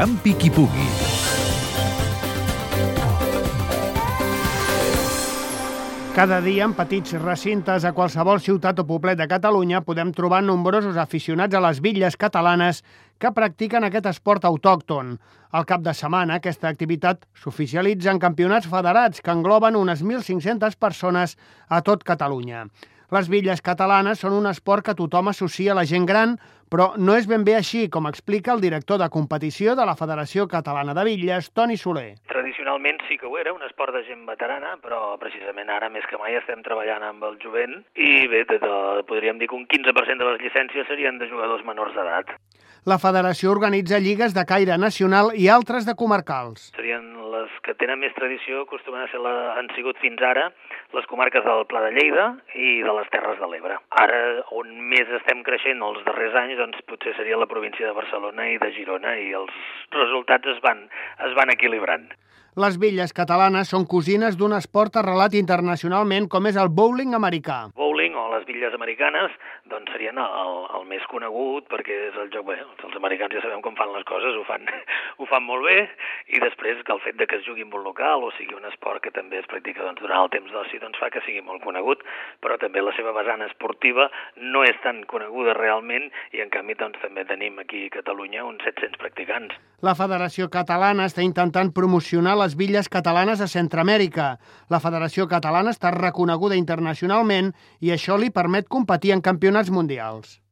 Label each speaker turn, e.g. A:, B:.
A: Campi qui pugui.
B: Cada dia, en petits recintes a qualsevol ciutat o poblet de Catalunya, podem trobar nombrosos aficionats a les bitlles catalanes que practiquen aquest esport autòcton. Al cap de setmana, aquesta activitat s'oficialitza en campionats federats que engloben unes 1.500 persones a tot Catalunya. Les bitlles catalanes són un esport que tothom associa a la gent gran, però no és ben bé així, com explica el director de competició de la Federació Catalana de Bitlles, Toni Soler.
C: Tradicionalment sí que ho era, un esport de gent veterana, però precisament ara més que mai estem treballant amb el jovent i bé, de, de, podríem dir que un 15% de les llicències serien de jugadors menors d'edat.
B: La federació organitza lligues de caire nacional i altres de comarcals.
C: Serien les que tenen més tradició, acostumen a ser la, han sigut fins ara les comarques del Pla de Lleida i de les Terres de l'Ebre. Ara, on més estem creixent els darrers anys, doncs potser seria la província de Barcelona i de Girona i els resultats es van, es van equilibrant.
B: Les bitlles catalanes són cosines d'un esport arrelat internacionalment com és el bowling americà.
C: Bowling les bitlles americanes doncs serien el, el més conegut perquè és el joc, bé, els americans ja sabem com fan les coses, ho fan, ho fan molt bé i després que el fet de que es jugui en un local o sigui un esport que també es practica doncs, durant el temps d'oci doncs fa que sigui molt conegut, però també la seva vessant esportiva no és tan coneguda realment i en canvi doncs, també tenim aquí a Catalunya uns 700 practicants.
B: La Federació Catalana està intentant promocionar les bitlles catalanes a Centroamèrica. La Federació Catalana està reconeguda internacionalment i això li permet competir en campionats mundials.